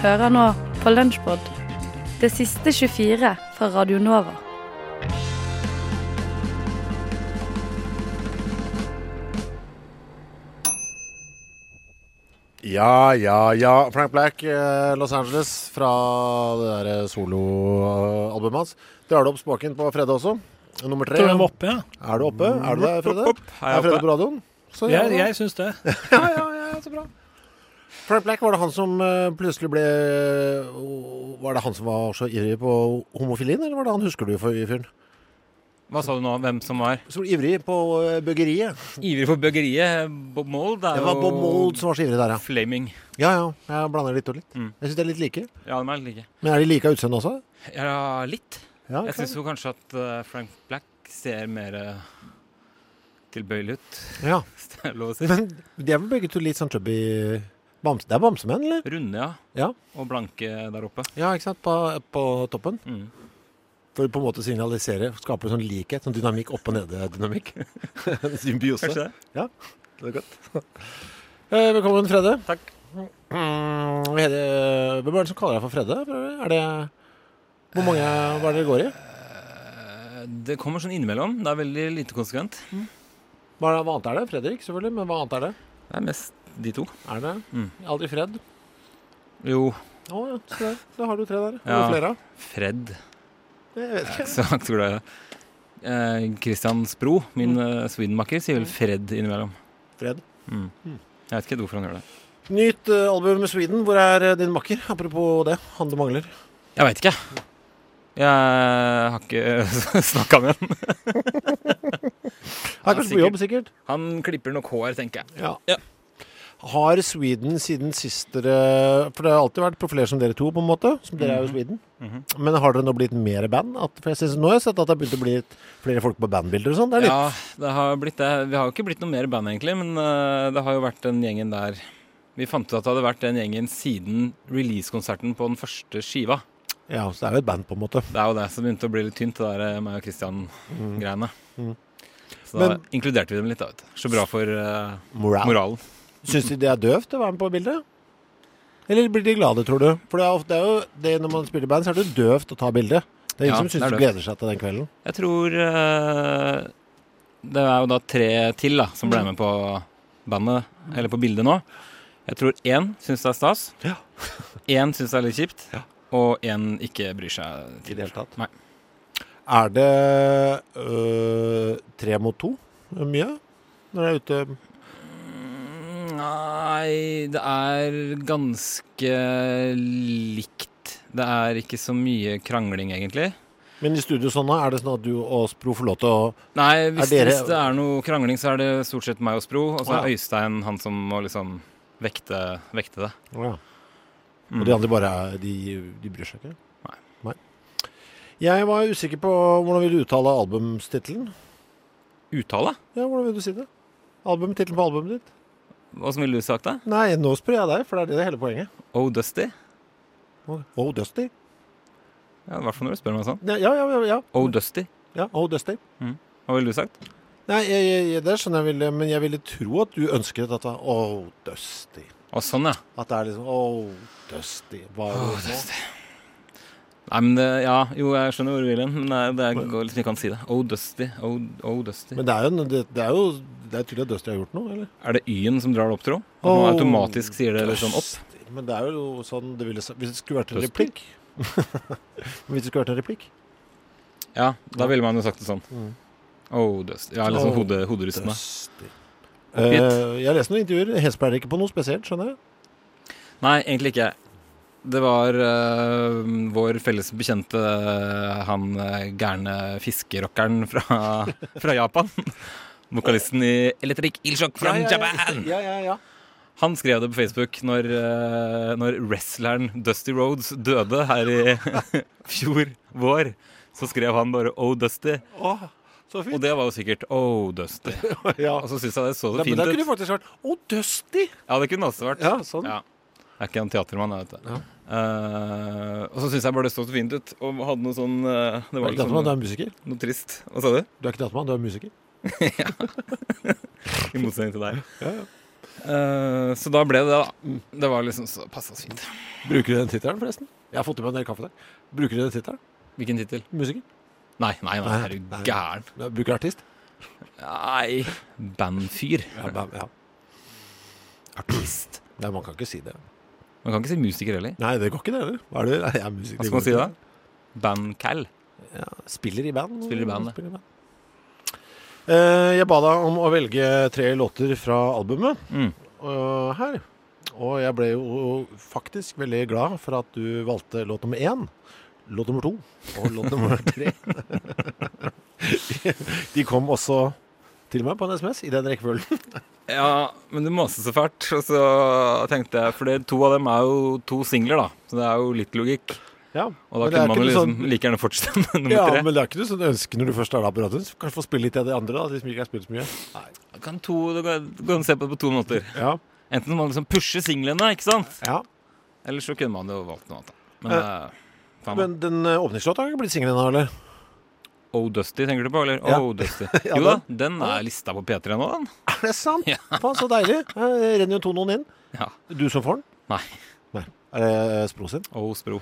Hører nå på Lunsjpod, det siste 24 fra Radio Nova. Ja, ja, ja. Frank Black, eh, Los Angeles, fra det der eh, soloalbumet hans. Drar du opp spaken på fredag også? Nummer tre. Tror den var oppe, ja. Er du oppe? Er du der, Fredde? Er Fredde på radioen? Så, ja, Jeg, jeg syns det. ja, ja, ja, så bra. Frank Black, var det han som eh, plutselig ble Var det han som var så ivrig på homofilien, eller var det han husker du for fyren? Hva sa du nå? Hvem som var Så ivrig på eh, bøggeriet. ivrig på bøggeriet? Bob Mold er Det var Bob Mold som var så ivrig der, ja. Flaming. Ja, ja. Jeg blander litt og litt. Mm. Jeg syns de er litt like. Ja, de er litt like. Men er de like av utseende også? Ja, litt. Ja, Jeg syns jo kanskje at eh, Frank Black ser mer tilbøyelig ut. ja. det er lov å si. Men de er vel begge to litt sånn chubby bamse, Det er bamsemenn, eller? Runde, ja. Ja. Og blanke der oppe. Ja, ikke sant? På, på toppen. Mm. For på en måte signalisere, skape sånn likhet, sånn dynamikk opp og nede-dynamikk. Symbiose. Kanskje det? Det er godt. Eh, velkommen, Fredde. Takk. Mm, heter, hvem er det som kaller deg for Fredde? Er det Hvor mange hva er det det går i? Eh, Det kommer sånn innimellom. Det er veldig lite konsekvent. Hva, er hva annet er det? Fredrik, selvfølgelig. Men hva annet er det? Det er mest de to. Er det Mm. Aldri Fred? Jo, Å ja, se der. Da har du tre der. Har Ja. du flere? Fred. Jeg vet ikke. Så jeg tror det eh, Christian Spro, min uh, Sweden-makker, sier vel Fred innimellom. Fred. Mm. Mm. Jeg vet ikke hvorfor han gjør det. Nytt uh, album med Sweden. Hvor er uh, din makker? Apropos det. Han du mangler. Jeg veit ikke. Jeg har ikke snakka med han. Er kanskje på jobb, sikkert. Han klipper nok hår, tenker jeg. Ja. Ja. Har Sweden siden sist dere For det har alltid vært profiler som dere to, på en måte. Som dere er jo Sweden. Sweden. -hmm. Men har dere nå blitt mer band? At, for jeg synes, nå har jeg sett at det har begynt å bli flere folk på bandbilder og sånn. Det Ja, det har blitt det. Vi har jo ikke blitt noe mer band, egentlig, men uh, det har jo vært den gjengen der Vi fant ut at det hadde vært den gjengen siden releasekonserten på den første skiva. Ja, så det er jo et band, på en måte. Det er jo det som begynte å bli litt tynt, det der eh, meg og Christian-greiene. Mhm. Så da Men- inkluderte vi dem litt, da, vet du. Så bra for uh, Moral. moralen. Syns de det er døvt å være med på bildet? Eller blir de glade, tror du? For det er, ofte, det er jo det når man spiller band, så er det døvt å ta bilde. Det er ingen Ja, som syns du gleder seg til den kvelden. Jeg tror uh, Det er jo da tre til da som Mm. ble med på bandet, eller på bildet nå. Jeg tror én syns det er stas. Ja. Én syns det er litt kjipt. Ja. Og én ikke bryr seg. Til. I det hele tatt. Nei. Er det øh, tre mot to mye når jeg er ute? Mm, Nei, det er ganske likt. Det er ikke så mye krangling, egentlig. Men i studio sånn, er det sånn at du og Spro får lov til å Nei, hvis, dere- hvis det er noe krangling, så er det stort sett meg og Spro. Og så er ja. Øystein han som må liksom vekte, vekte det. Ja. Mm. Og de andre bare de, de bryr seg ikke? Nei. Jeg var usikker på hvordan vil du uttale albumstittelen. Uttale? Ja, hvordan vil du si det? Albumtittelen på albumet ditt? Som ville du sagt, da? Nei, nå spør jeg deg, for det er det det er hele poenget. Oh Dusty? Oh, Dusty. Ja, I hvert fall når du spør meg sånn. Ja, ja, ja. ja. Oh Dusty? ja oh, Dusty. Hva ville du sagt? Nei, jeg, jeg, det skjønner jeg, ville, men jeg ville tro at du ønsket at det var Oh, Dusty. Å, sånn, ja. At det er liksom Oh, Dusty. Hva er det Oh? Dusty. Nei, men det, Ja, jo, jeg skjønner hvor du vil hen, men det, det går liksom ikke an å si det. Oh Dusty, oh, oh Dusty. Men det er jo, det, det er jo det er tydelig at Dusty har gjort noe, eller? Er det Y-en som drar det opp, tro? At man Oh, automatisk sier det litt sånn opp? Men det er jo sånn det ville, Hvis det skulle vært en Dusty? replikk Hvis det skulle vært en replikk Ja, da ville man jo sagt det sånn. Mm. Oh Dusty. Ja, liksom Oh, hode, hoderystende. Uh, Eh, jeg lest noen intervjuer. Henspeiler ikke på noe spesielt, skjønner jeg. Nei, egentlig ikke. Det var uh, vår felles bekjente, uh, han øh, gærne fiskerockeren fra, fra Japan. Vokalisten i Electric Ilshock fra ja, ja, Japan. Ja, ja, ja. Han skrev det på Facebook når, øh, når wrestleren Dusty Rhodes døde her i fjor vår. Så skrev han bare 'Oh, Dusty'. Oh. så Og det var jo sikkert 'Oh, Dusty'. ja. Og så syns jeg det så så Da, men fint da kunne det ut. faktisk vært Oh, Dusty! Ja, det kunne også vært. Ja, sånn. Ja. Jeg er ikke en teatermann, jeg vet du. Ja. Uh, og så syns jeg bare det så så fint ut. Og hadde noe sånn uh, Det var ikke datamann, du er musiker. noe trist. Hva sa du? Du er ikke datamann, du er musiker. I motsetning til deg. Ja, ja. Uh, så da ble det det, da. Det var liksom så passa fint. Bruker du den tittelen, forresten? Jeg har fått i meg en del kaffe der. Bruker du den tittelen? Hvilken tittel? Musiker? Nei, nei, nei, er du gæren? Bruker artist? Nei, bandfyr. Ja, band, ja. Artist. Nei, man kan ikke si det. Man kan ikke si musiker heller. Nei, det går ikke det heller. Hva er det? Nei, Jeg er musiker. Hva skal man si da? Bandcal. Ja, spiller i band. Spiller i band. Spiller i band. Eh, jeg ba deg om å velge tre låter fra albumet Mm. øh, her. Og jeg ble jo faktisk veldig glad for at du valgte låt nummer én, låt nummer to og låt nummer tre. De kom også til meg på en SMS i den rekkefølgen. Ja, men det maste så fælt. Og så tenkte jeg For to av dem er jo to singler, da. Så det er jo litt logikk. Ja, Og da er kunne man jo liksom sånn- like gjerne fortsette med nummer ja, tre. men det er ikke noe sånn ønske når du først starter apparatet. Kanskje få spille litt av de andre, da, de som ikke har spilt så mye. Nei. Kan to, du kan, du kan se på det på to måter. Ja, Enten må man liksom pushe singlene, ikke sant? ja. Eller så kunne man jo valgt noe annet. Men Eh, eh, faen. Men den uh, åpningslåta har ikke blitt singel ennå, eller? Oh Dusty tenker du på, eller? Ja. Oh Dusty. Jo da, den er lista på P3 nå, den. Er det sant? Ja. Faen, så deilig. Det renner jo tonoen inn. Ja. Du som får den? Nei. Nei. Er det Spro sin? Oh Spro.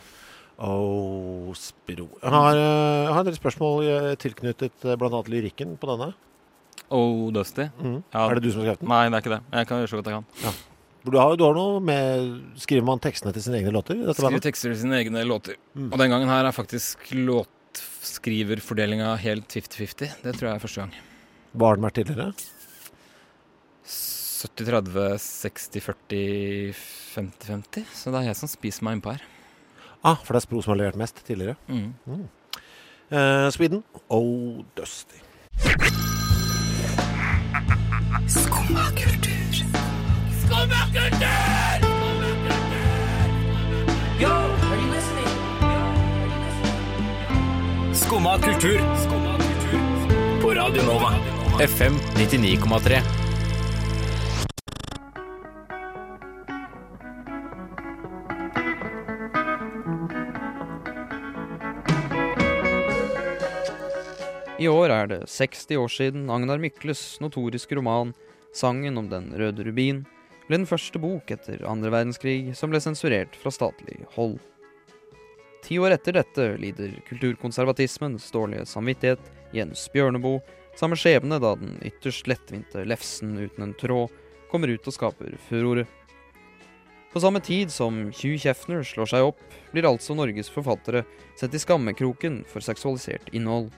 Oh, spiro. Jeg har, eh, jeg har en del spørsmål eh, tilknyttet bl.a. blant annet lyrikken på denne. Oh Dusty. Mm. Ja. Er det du som har skrevet den? Nei, det er ikke det. Jeg kan gjøre så godt jeg kan. Ja. Du har, du har noe med Skriver man tekstene til sine egne låter? Skriver tekster til sine egne låter. Mm. Og den gangen her er faktisk låtskriverfordelinga helt 50-50. Det tror jeg er første gang. Hva har den vært tidligere? 70-30, 60-40, 50-50. Så det er jeg som spiser meg innpå her. Ah, for det er Spro som har levert mest tidligere. Mm. Eh, Sweden. Oh, Dusty. Skumma kultur. Skumma kultur. På Radio Nova. FM 99,3. I år er det 60 år siden Agnar Mykles notoriske roman 'Sangen om den røde rubin' ble den første bok etter andre verdenskrig som ble sensurert fra statlig hold. Ti år etter dette lider kulturkonservatismens dårlige samvittighet Jens Bjørneboe samme skjebne da den ytterst lettvinte lefsen uten en tråd kommer ut og skaper furore. På samme tid som Hugh Kjefner slår seg opp, blir altså Norges forfattere sett i skammekroken for seksualisert innhold.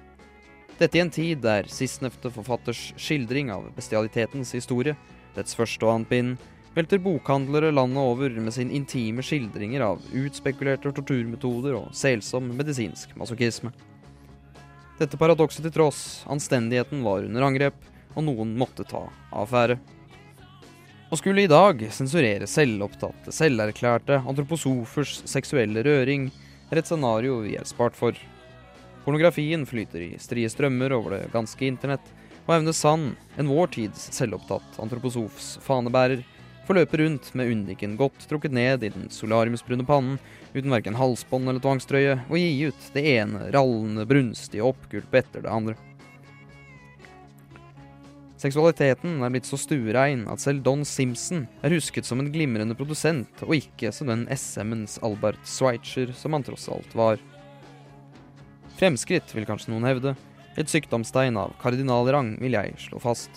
Dette i en tid der sistnevnte forfatters skildring av bestialitetens historie, dets første og annet bind, velter bokhandlere landet over med sine intime skildringer av utspekulerte torturmetoder og selsom medisinsk masochisme. Dette paradokset til tross, anstendigheten var under angrep, og noen måtte ta affære. Å skulle i dag sensurere selvopptatte, selverklærte antroposofers seksuelle røring er et scenario vi er spart for. Pornografien flyter i strie strømmer over det ganske internett, og Aune Sand, en vår tids selvopptatt antroposofs fanebærer, får løpe rundt med undiken godt trukket ned i den solariumsbrune pannen, uten verken halsbånd eller tvangstrøye, og gi ut det ene rallende, brunstige oppgulpet etter det andre. Seksualiteten er blitt så stuerein at selv Don Simpson er husket som en glimrende produsent, og ikke som den SM-ens Albert Schweitzer som han tross alt var. Fremskritt, vil kanskje noen hevde. Et sykdomstegn av kardinalrang, vil jeg slå fast.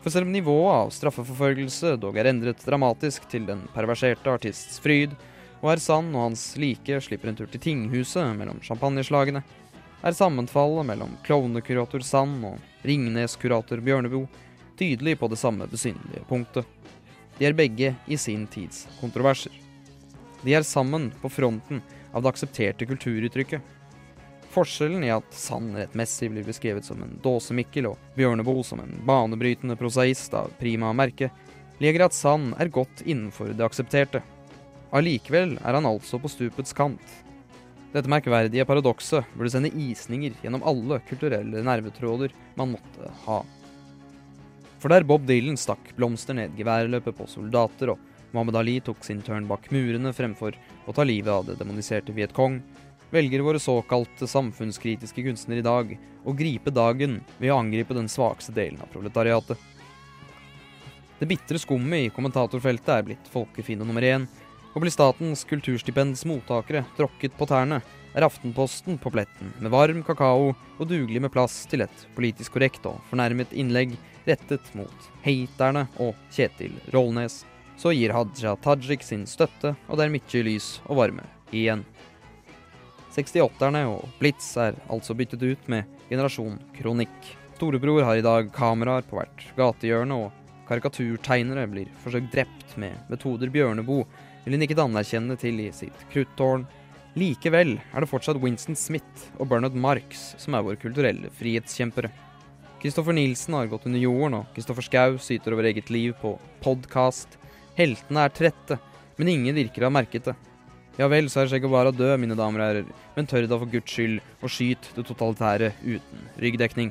For selv om nivået av straffeforfølgelse dog er endret dramatisk til den perverserte artists fryd, og herr Sand og hans like slipper en tur til tinghuset mellom champagneslagene, er sammenfallet mellom klovnekurator Sand og Ringnes-kurator Bjørneboe tydelig på det samme besynderlige punktet. De er begge i sin tids kontroverser. De er sammen på fronten av det aksepterte kulturuttrykket. Forskjellen i at Sand rettmessig blir beskrevet som en dåsemikkel og Bjørneboe som en banebrytende prosaist av prima merke, ligger at Sand er godt innenfor det aksepterte. Allikevel er han altså på stupets kant. Dette merkverdige paradokset burde sende isninger gjennom alle kulturelle nervetråder man måtte ha. For der Bob Dylan stakk blomster ned geværløpet på soldater, og Mohammed Ali tok sin tørn bak murene fremfor å ta livet av det demoniserte Viet Cong, velger våre såkalte samfunnskritiske kunstnere i dag å gripe dagen ved å angripe den svakeste delen av proletariatet. Det bitre skummet i kommentatorfeltet er blitt folkefiende nummer én. Og blir statens kulturstipends mottakere tråkket på tærne, er Aftenposten på pletten med varm kakao og dugelig med plass til et politisk korrekt og fornærmet innlegg rettet mot haterne og Kjetil Rollnes. Så gir Haja Tajik sin støtte, og det er mye lys og varme igjen. 68-erne og Blitz er altså byttet ut med generasjon kronikk. Storebror har i dag kameraer på hvert gatehjørne, og karikaturtegnere blir forsøkt drept med metoder Bjørneboe ville nikket anerkjenne til i sitt kruttårn. Likevel er det fortsatt Winston Smith og Bernard Marx som er våre kulturelle frihetskjempere. Kristoffer Nielsen har gått under jorden, og Kristoffer Schou syter over eget liv på podkast. Heltene er trette, men ingen virker å ha merket det. Ja vel, så er det sikkert bare å dø, mine damer og herrer, men tør da for guds skyld å skyte det totalitære uten ryggdekning.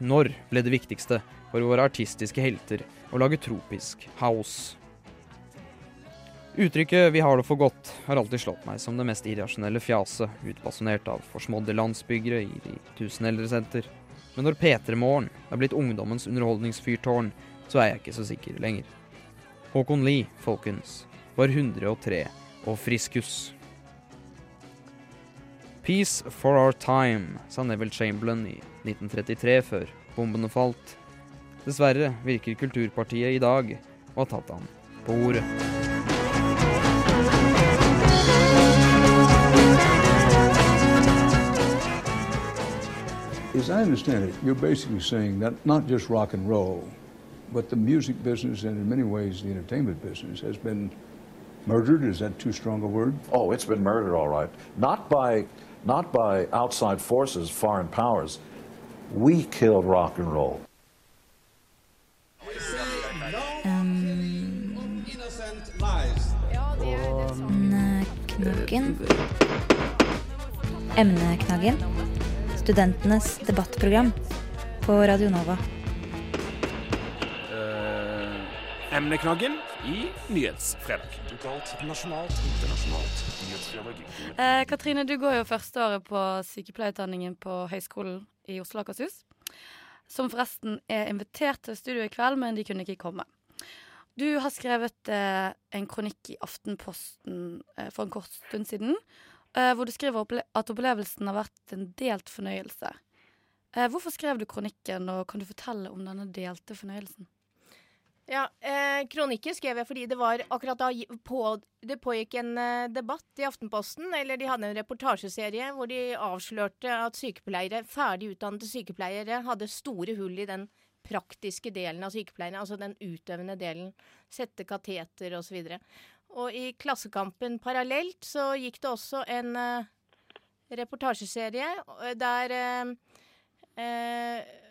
Når ble det viktigste for våre artistiske helter å lage tropisk house? Uttrykket 'vi har det for godt' har alltid slått meg som det mest irrasjonelle fjaset utbasunert av forsmådde landsbyggere i de tusen eldresenter. Men når P3 Morgen er blitt ungdommens underholdningsfyrtårn, så er jeg ikke så sikker lenger. Håkon Lie, folkens, var 103 og friskus. Peace for our time, sa Neville Chamberlain i 1933 før bombene falt. Dessverre virker Kulturpartiet i dag å ha tatt han på ordet. As I understand it, you're basically saying that not just rock and roll, but the music business and in many ways the entertainment business has been murdered. Is that too strong a word? Oh, it's been murdered, all right. Not by, not by outside forces, foreign powers. We killed rock and roll. Knaggen. Emneknaggen. Studentenes debattprogram på Radio Nova. Uh, Emneknaggen i Nyhetsfredag. Lokalt, nasjonalt, internasjonalt. Nyhetsfredag. Eh, Katrine, du går jo førsteåret på sykepleierutdanningen på Høgskolen i Oslo og Akershus. Som forresten er invitert til studio i kveld, men de kunne ikke komme. Du har skrevet eh, en kronikk i Aftenposten eh, for en kort stund siden, eh, hvor du skriver opple at opplevelsen har vært en delt fornøyelse. Eh, hvorfor skrev du kronikken, og kan du fortelle om denne delte fornøyelsen? Ja, eh, Kronikken skrev jeg fordi det var akkurat da på, det pågikk en eh, debatt i Aftenposten. Eller de hadde en reportasjeserie hvor de avslørte at sykepleiere, ferdig utdannede sykepleiere hadde store hull i den praktiske delen av sykepleierne. Altså den utøvende delen. Sette kateter osv. Og, så og i Klassekampen parallelt så gikk det også en eh, reportasjeserie eh, der eh, eh,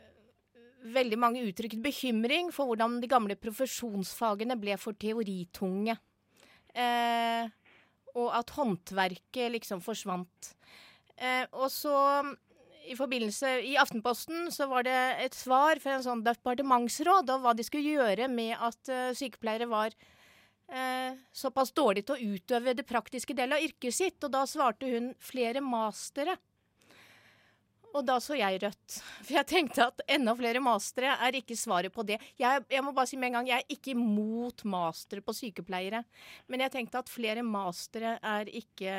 veldig mange uttrykket bekymring for hvordan de gamle profesjonsfagene ble for teoritunge. Eh, og at håndverket liksom forsvant. Eh, og så i forbindelse I Aftenposten så var det et svar fra en sånn departementsråd om hva de skulle gjøre med at uh, sykepleiere var uh, såpass dårlige til å utøve det praktiske delen av yrket sitt. Og da svarte hun flere mastere. Og da så jeg rødt. For jeg tenkte at enda flere mastere er ikke svaret på det. Jeg, jeg må bare si med en gang, jeg er ikke imot mastere på sykepleiere. Men jeg tenkte at flere mastere er ikke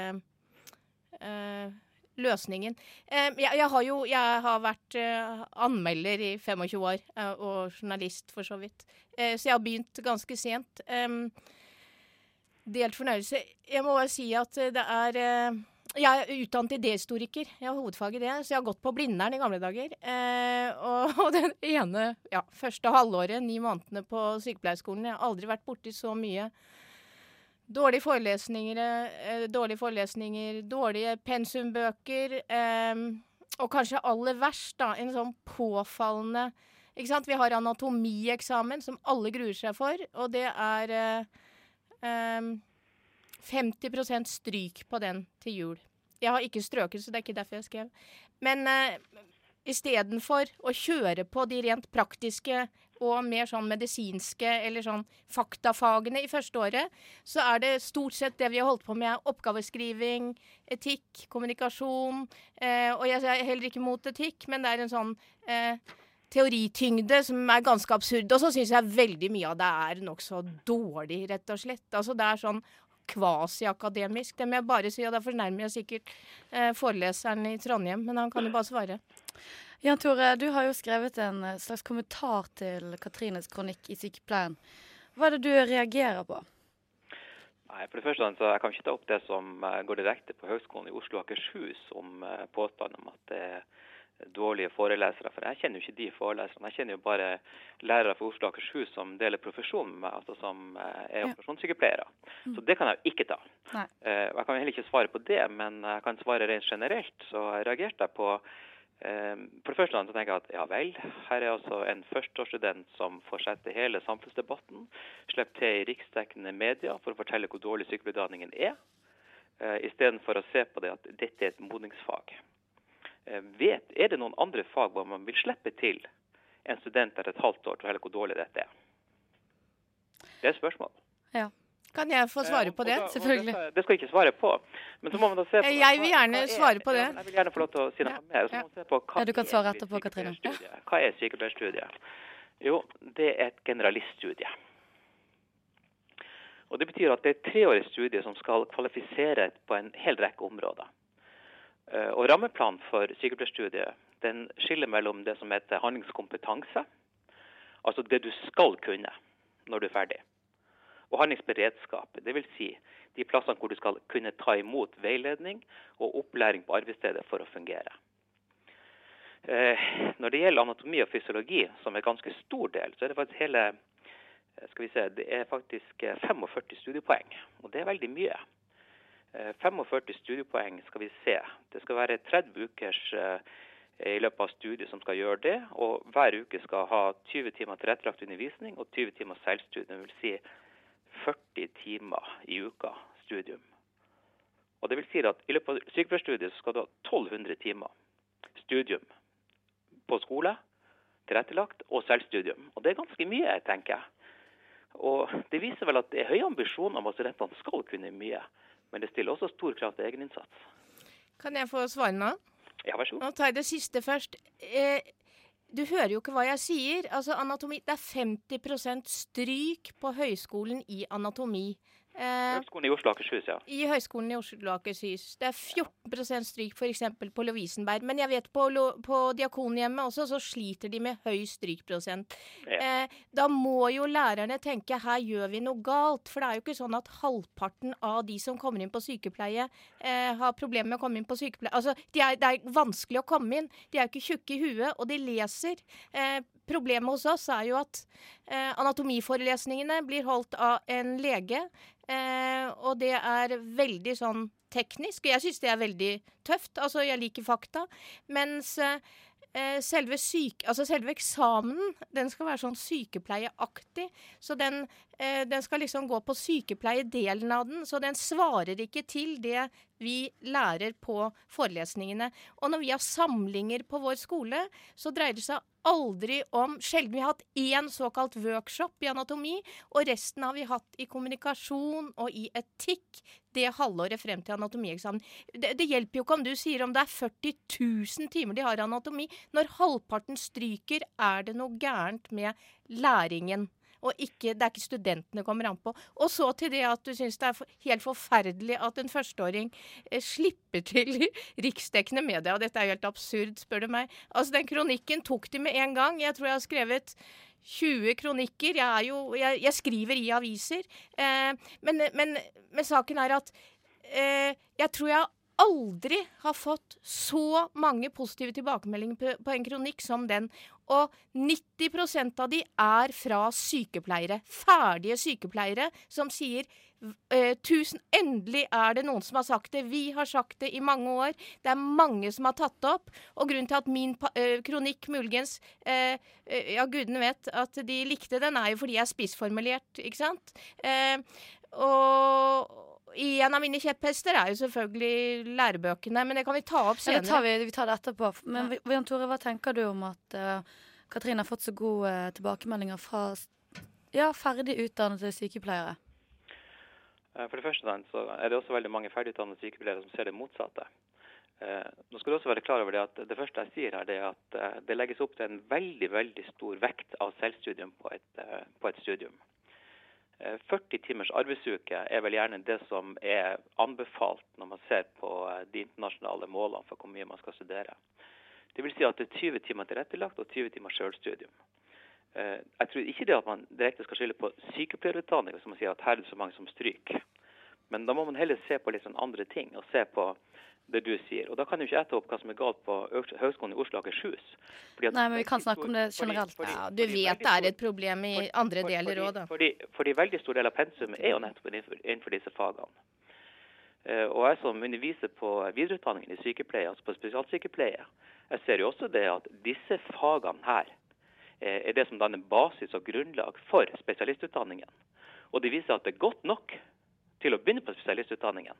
øh, løsningen. Jeg, jeg har jo jeg har vært eh, anmelder i 25 år, eh, og journalist for så vidt. Så jeg har begynt ganske sent. Delt fornøyelse. Jeg må bare si at det er jeg er utdannet idéhistoriker. Jeg har hovedfag i det, så jeg har gått på Blindern i gamle dager. Eh, og, og den ene ja, første halvåret, ni månedene på sykepleierskolen, jeg har aldri vært borti så mye dårlige forelesninger, eh, dårlige forelesninger, dårlige pensumbøker, eh, og kanskje aller verst, da, en sånn påfallende Ikke sant, vi har anatomieksamen som alle gruer seg for, og det er eh, eh, 50% stryk på den til jul. Jeg har ikke strøket, så det er ikke derfor jeg skrev. Men uh, istedenfor å kjøre på de rent praktiske og mer sånn medisinske eller sånn faktafagene i første året, så er det stort sett det vi har holdt på med, oppgaveskriving, etikk, kommunikasjon. Eh, og jeg er heller ikke mot etikk, men det er en sånn eh, teorityngde som er ganske absurd. Og så syns jeg veldig mye av det er nokså dårlig, rett og slett. Altså det er sånn kvasiakademisk. Det må jeg bare si, og da fornærmer jeg sikkert eh, foreleseren i Trondheim, men han kan jo bare svare. Jan Tore, du har jo skrevet en eh, slags kommentar til Katrines kronikk i Sykepleien. Hva er det du reagerer på? Nei, for det første så Jeg kan ikke ta opp det som eh, går direkte på Høgskolen i Oslo og Akershus om eh, påstanden om at det er dårlige forelesere. For jeg kjenner jo ikke de foreleserne. Jeg kjenner jo bare lærere fra Oslo og Akershus som deler profesjon med meg, altså som eh, er operasjonssykepleiere. Mm. Så det kan jeg jo ikke ta. Nei. Eh, Jeg kan heller ikke svare på det, men jeg kan svare rent generelt. Så jeg reagerte jeg på eh, For det første så tenker jeg at ja vel, her er altså en førsteårsstudent som får sette hele samfunnsdebatten, slipper til i riksdekkende media for å fortelle hvor dårlig sykepleierutdanningen er, istedenfor å se på det at dette er et modningsfag. Eh, Vet, er det noen andre fag hvor man vil slippe til en student etter et halvt år til å hvor dårlig dette er? Det er et spørsmål. Ja. Kan jeg få svare på det? Dette- Det skal jeg ikke svare på. Men så må man da se på Eh, Jeg vil gjerne er- svare på det. Jeg vil gjerne få lov til å si noe Ja. mer. Så må man se på hva Ja, du kan svare etterpå, Katrine. Hva er sykepleierstudiet? Jo, det er et generaliststudie. Og Det betyr at det er et treårig studie som skal kvalifisere på en hel rekke områder. Eh, Og Rammeplanen for sykepleierstudiet den skiller mellom det som heter handlingskompetanse, altså det du skal kunne når du er ferdig, og handlingsberedskap. Dvs. Si de plassene hvor du skal kunne ta imot veiledning og opplæring på arbeidsstedet for å fungere. Eh, Når det gjelder anatomi og fysiologi, som er en ganske stor del, så er det faktisk hele eh, skal vi se, det er faktisk eh, 45 studiepoeng. Og det er veldig mye. Eh, 45 studiepoeng skal vi se. Det skal være 30 ukers eh, i løpet av studiet som skal gjøre det. Og hver uke skal ha 20 timer tilrettelagt undervisning og 20 timer selvstudium. Dvs. si 40 timer i uka studium. Og det vil si at I løpet av sykepleierstudiet skal du ha 1200 timer studium på skole, tilrettelagt, og selvstudium. Og Det er ganske mye, tenker jeg. Og Det viser vel at det er høye ambisjoner om at studentene skal kunne mye. Men det stiller også stor krav til egeninnsats. Kan jeg få svare nå? Ja, vær så god. Nå tar jeg det siste først. Eh, du hører jo ikke hva jeg sier. Altså anatomi Det er 50% stryk på høyskolen i anatomi. Eh, Høgskolen i Oslo og Akershus, ja. I Høgskolen i Oslo og Akershus. Det er 14% stryk f.eks. på Lovisenberg. Men jeg vet på, på Diakonhjemmet også, så sliter de med høy strykprosent. Ja. Eh, da må jo lærerne tenke her gjør vi noe galt. For det er jo ikke sånn at halvparten av de som kommer inn på sykepleie, eh, har problemer med å komme inn på sykepleie. Altså, de er, det er vanskelig å komme inn. De er jo ikke tjukke i huet, og de leser. Eh, problemet hos oss er jo at anatomiforelesningene blir holdt av en lege. Eh, og det er veldig sånn teknisk. Jeg syns det er veldig tøft. Altså, jeg liker fakta. Mens eh, selve, syke, altså selve eksamenen den skal være sånn sykepleieaktig. Så den, eh, den skal liksom gå på sykepleiedelen av den. Så den svarer ikke til det vi lærer på forelesningene. Og når vi har samlinger på vår skole, så dreier det seg aldri om Sjelden vi har hatt én såkalt workshop i anatomi, og resten har vi hatt i kommunikasjon og i etikk det halvåret frem til anatomieksamen. Det, det hjelper jo ikke om du sier om det er 40 000 timer de har anatomi. Når halvparten stryker, er det noe gærent med læringen. Og ikke, det er ikke studentene kommer an på. Og så til det at du syns det er helt forferdelig at en førsteåring eh, slipper til riksdekkende media. Og dette er jo helt absurd, spør du meg. Altså, den kronikken tok de med en gang. Jeg tror jeg har skrevet 20 kronikker. Jeg, jo, jeg, jeg skriver i aviser. Eh, men, men, men saken er at eh, jeg tror jeg aldri har fått så mange positive tilbakemeldinger på, på en kronikk som den. Og 90% av de er fra sykepleiere. Ferdige sykepleiere som sier eh, tusen, endelig er det noen som har sagt det. Vi har sagt det i mange år. Det er mange som har tatt det opp. Og grunnen til at min eh, kronikk muligens eh, eh, Ja, gudene vet at de likte den, er jo fordi jeg er spissformulert, ikke sant? Eh, og en av mine kjepphester er jo selvfølgelig lærebøkene, men det kan vi ta opp Ja, senere. det tar vi, vi tar det etterpå. Men vi- Jan Tore, hva tenker du om at uh, Katrine har fått så gode eh, tilbakemeldinger fra ja, ferdig utdannede sykepleiere? Eh, For det første så er det også veldig mange ferdigutdannede sykepleiere som ser det motsatte. Eh, nå skal du også være klar over det at det første jeg sier her, det er at eh, det legges opp til en veldig veldig stor vekt av selvstudium på et, eh, på et studium. Eh, 40 timers arbeidsuke er vel gjerne det som er anbefalt når man ser på eh, de internasjonale målene for hvor mye man skal studere. Det vil si at det er 20 timer tilrettelagt og 20 timer selvstudium. Eh, Jeg tror ikke det at man direkte skal skylde på sykepleierutdanning hvis man sier at her er det så mange som stryker. Men da må man heller se på litt sånn andre ting, og se på det du sier. Og da kan jo ikke jeg ta opp hva som er galt på Høgskolen i Oslo og Akershus. Fordi Nei, men vi kan snakke om det generelt. Ja, du vet det er et problem i andre deler òg, da. Fordi, fordi veldig stor del av pensumet er jo nettopp innenfor, innenfor disse fagene. Eh, og jeg som underviser på videreutdanningen i sykepleie, altså på spesialsykepleie, jeg ser jo også det at disse fagene her eh, er det som danner basis og grunnlag for spesialistutdanningen. Og det viser at det er godt nok til å begynne på spesialistutdanningen.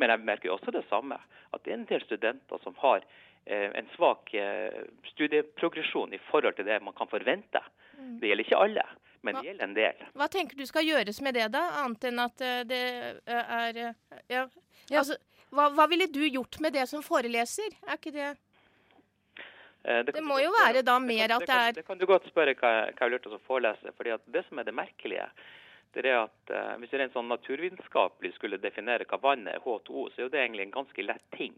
Men jeg merker jo også det samme, at det er en del studenter som har eh, en svak eh, studieprogresjon i forhold til det man kan forvente. Det gjelder ikke alle, men det gjelder en del. Hva tenker du skal gjøres med det, da? Annet enn at eh, det er Ja. Altså, hva, hva ville du gjort med det som foreleser? Er ikke det det, Det må jo være da det mer kan- at det er Det kan du godt spørre hva, hva jeg har lurt oss å forelese. fordi at Det som er det merkelige, det er at eh, hvis det er en sånn naturvitenskapelig skulle definere hva vann er, H2O, så er jo det egentlig en ganske lett ting.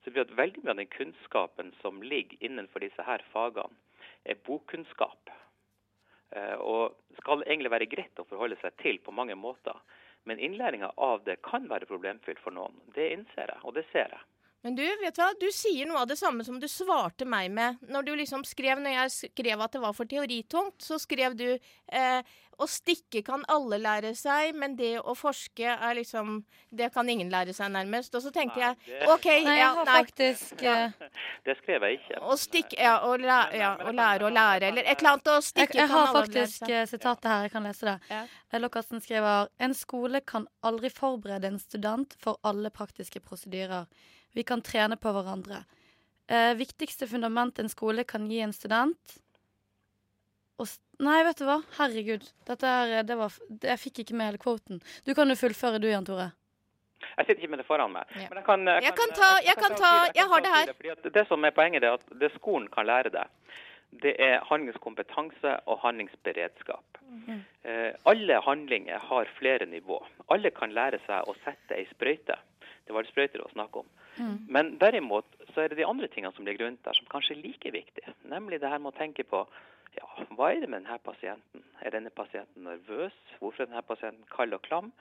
Så det blir at veldig mye av den kunnskapen som ligger innenfor disse her fagene, er bokkunnskap. Eh, og skal egentlig være greit å forholde seg til på mange måter. Men innlæringa av det kan være problemfylt for noen. Det innser jeg, og det ser jeg. Men du, vet du hva? Du sier noe av det samme som du svarte meg med. Når du liksom skrev, når jeg skrev at det var for teoritungt, så skrev du eh, å stikke kan alle lære seg, men det å forske er liksom Det kan ingen lære seg, nærmest. Og så tenkte jeg det- OK, Nei, jeg har ja, faktisk eh, Det skrev jeg ikke. Å stikke Ja, å lære, ja, å lære og lære, eller et eller annet å jeg, stikke jeg kan har alle lære faktisk har faktisk sitatet her, jeg kan lese det. Ja. Eh, skriver En skole kan aldri forberede en student for alle praktiske prosedyrer. Vi kan trene på hverandre. Eh, viktigste fundament en skole kan gi en student og Nei, vet du hva? Herregud. Dette her, det var, det, jeg fikk ikke med hele kvoten. Du kan jo fullføre du, Jan Tore. Jeg sitter ikke med det foran meg. Ja. Men jeg kan, Jeg kan ta- jeg kan ta- jeg har det her. det, det som er poenget, er at det skolen kan lære deg, det er handlingskompetanse og handlingsberedskap. Mm. Eh, alle handlinger har flere nivå. Alle kan lære seg å sette ei sprøyte. Det var det sprøyter å snakke om. Men derimot så er det de andre tingene som ligger rundt der, som kanskje er like viktige. Nemlig det her med å tenke på ja, hva er det med denne pasienten? Er denne pasienten nervøs? Hvorfor er denne pasienten kald og klam?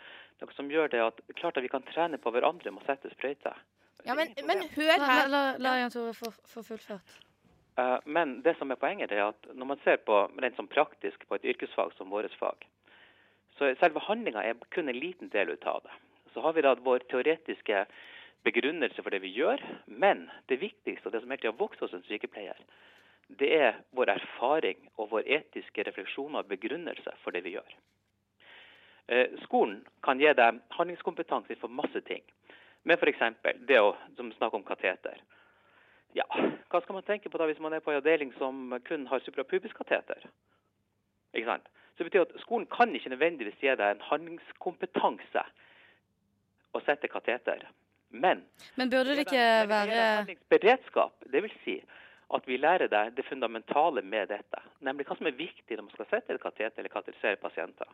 Noe som gjør det at klart at vi kan trene på hverandre med å sette sprøyter. Ja, men, men hør her. la, la Jan Tore få få fullført. Uh, men det som er poenget, er at når man ser på rent sånn praktisk på et yrkesfag som vårt fag, så selve handlinga er kun en liten del ut av det. Så har vi da vår teoretiske begrunnelse for det vi gjør, men det viktigste og det som helt har vokst hos en sykepleier, det er vår erfaring og vår etiske refleksjon og begrunnelse for det vi gjør. Eh, Skolen kan gi deg handlingskompetanse for masse ting. Men f.eks. det å som snakke om kateter. Ja, hva skal man tenke på da hvis man er på en avdeling som kun har suprapubiskateter? Ikke sant? Så det betyr at skolen kan ikke nødvendigvis gi deg en handlingskompetanse å sette kateter. Men Men burde det ikke være Beredskap, Det vil si at vi lærer deg det fundamentale med dette. Nemlig hva som er viktig når man skal sette et kateter eller kateterisere pasienter.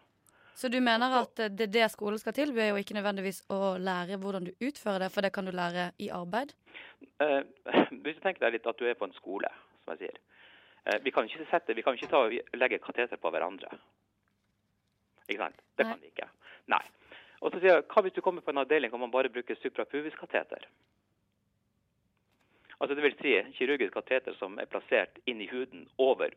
Så du mener at det er det skolen skal tilby, og ikke nødvendigvis å lære hvordan du utfører det, for det kan du lære i arbeid? Eh, hvis du tenker deg litt at du er på en skole, som jeg sier. Eh, vi kan ikke, sette, vi kan ikke ta legge kateter på hverandre. Ikke sant? Det Nei. kan vi ikke. Nei. Og så sier jeg, hva hvis du kommer på en avdeling hvor man bare bruker suprapubiskateter? Altså det vil si kirurgisk kateter som er plassert inn i huden over,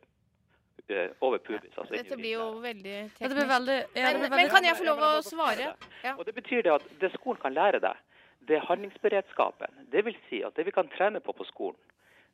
eh, over pubis. Altså Dette blir jo veldig veldig Ja, det blir veldig, ja, det Men, veldig, men kan jeg få lov å svare? Ja. Og Det betyr det at det skolen kan lære deg, det er handlingsberedskapen. Det vil si at det vi kan trene på på skolen,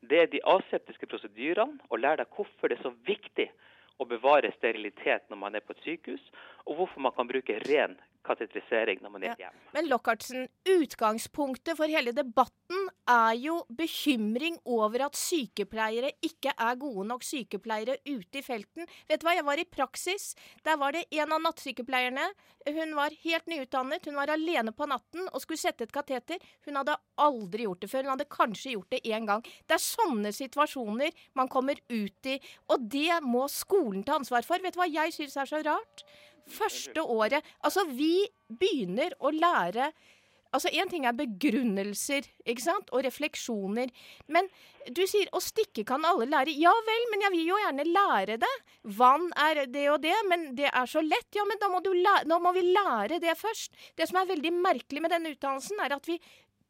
det er de aseptiske prosedyrene, og lære deg hvorfor det er så viktig å bevare sterilitet når man er på et sykehus, og hvorfor man kan bruke ren katetrisering når man er hjemme. Men Lockhartsen, utgangspunktet for hele debatten er jo bekymring over at sykepleiere ikke er gode nok sykepleiere ute i felten. Vet du hva, jeg var i praksis. Der var det en av nattsykepleierne. Hun var helt nyutdannet. Hun var alene på natten og skulle sette et kateter. Hun hadde aldri gjort det før. Hun hadde kanskje gjort det én gang. Det er sånne situasjoner man kommer ut i, og det må skolen ta ansvar for. Vet du hva jeg syns er så rart? Første året Altså, vi begynner å lære Altså, Én ting er begrunnelser ikke sant? og refleksjoner. Men du sier å stikke kan alle lære. Ja vel, men jeg vil jo gjerne lære det. Vann er det og det, men det er så lett. Ja, men da må, da må vi lære det først. Det som er veldig merkelig med denne utdannelsen, er at vi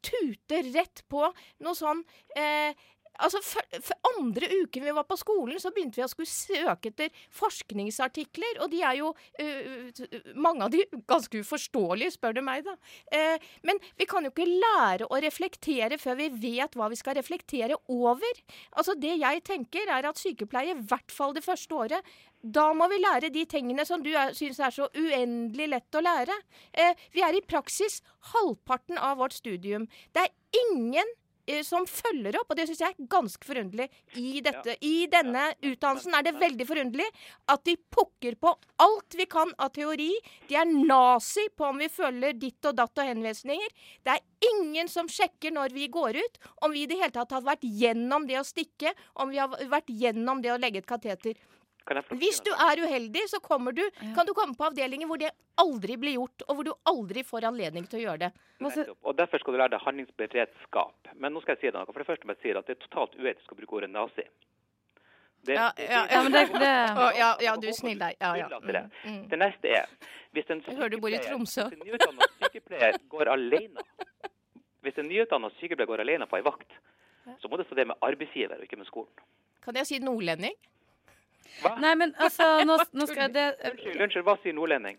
tuter rett på noe sånn eh, Altså, for, for andre uken vi var på skolen, så begynte vi å skulle søke etter forskningsartikler. Og de er jo uh, mange av de ganske uforståelige, spør du meg, da. Uh, men vi kan jo ikke lære å reflektere før vi vet hva vi skal reflektere over. Altså, det jeg tenker, er at sykepleie, i hvert fall det første året, da må vi lære de tingene som du syns er så uendelig lett å lære. Eh, vi er i praksis halvparten av vårt studium. Det er ingen som følger opp, og det syns jeg er ganske forunderlig i dette. I denne utdannelsen er det veldig forunderlig at de pukker på alt vi kan av teori. De er nazi på om vi følger ditt og datt og henvisninger. Det er ingen som sjekker når vi går ut, om vi i det hele tatt har vært gjennom det å stikke, om vi har vært gjennom det å legge et kateter. Hvis du er uheldig, så du, kan du komme på avdelinger hvor det aldri blir gjort, og hvor du aldri får anledning til å gjøre det. Og Derfor skal du lære deg handlingsberedskap. Men nå skal jeg si deg noe. For det første må jeg si at det er totalt uetisk å bruke ordet nazi. Det, ja, ja, ja, men det, det... Oh, ja, ja, du er snill der. Ja, ja. Mm, mm. Det neste er hvis en Jeg hører du bor i Tromsø. Hvis en nyutdannet sykepleier går alene Hvis en nyutdannet sykepleier går alene på ei vakt, så må det stå det med arbeidsgiver og ikke med skolen. Kan jeg si nordlending? Hva? Nei, men altså, nå, nå skal det Unnskyld, unnskyld, hva sier nordlending?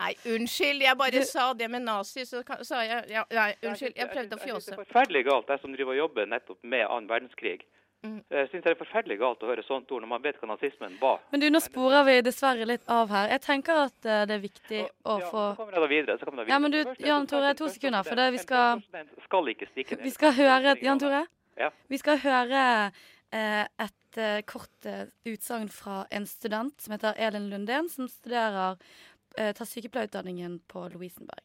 Nei, unnskyld, jeg bare du... sa det med nazi, så sa jeg ja, Nei, unnskyld, jeg prøvde å fjåse. Det er forferdelig galt, jeg som driver og jobber nettopp med annen verdenskrig. Mm. Jeg synes det er forferdelig galt å høre sånt ord når man vet hva nazismen var. Men du, nå sporer vi dessverre litt av her. Jeg tenker at uh, det er viktig å ja, få Så kommer jeg da videre. Så kommer jeg da videre. Ja, men du, Jan Tore, to sekunder, for det vi skal Vi skal høre Jan Tore? Ja. Vi skal høre et et uh, kort uh, utsagn fra en student som heter Elin Lundén, som studerer tar sykepleierutdanningen på Lovisenberg.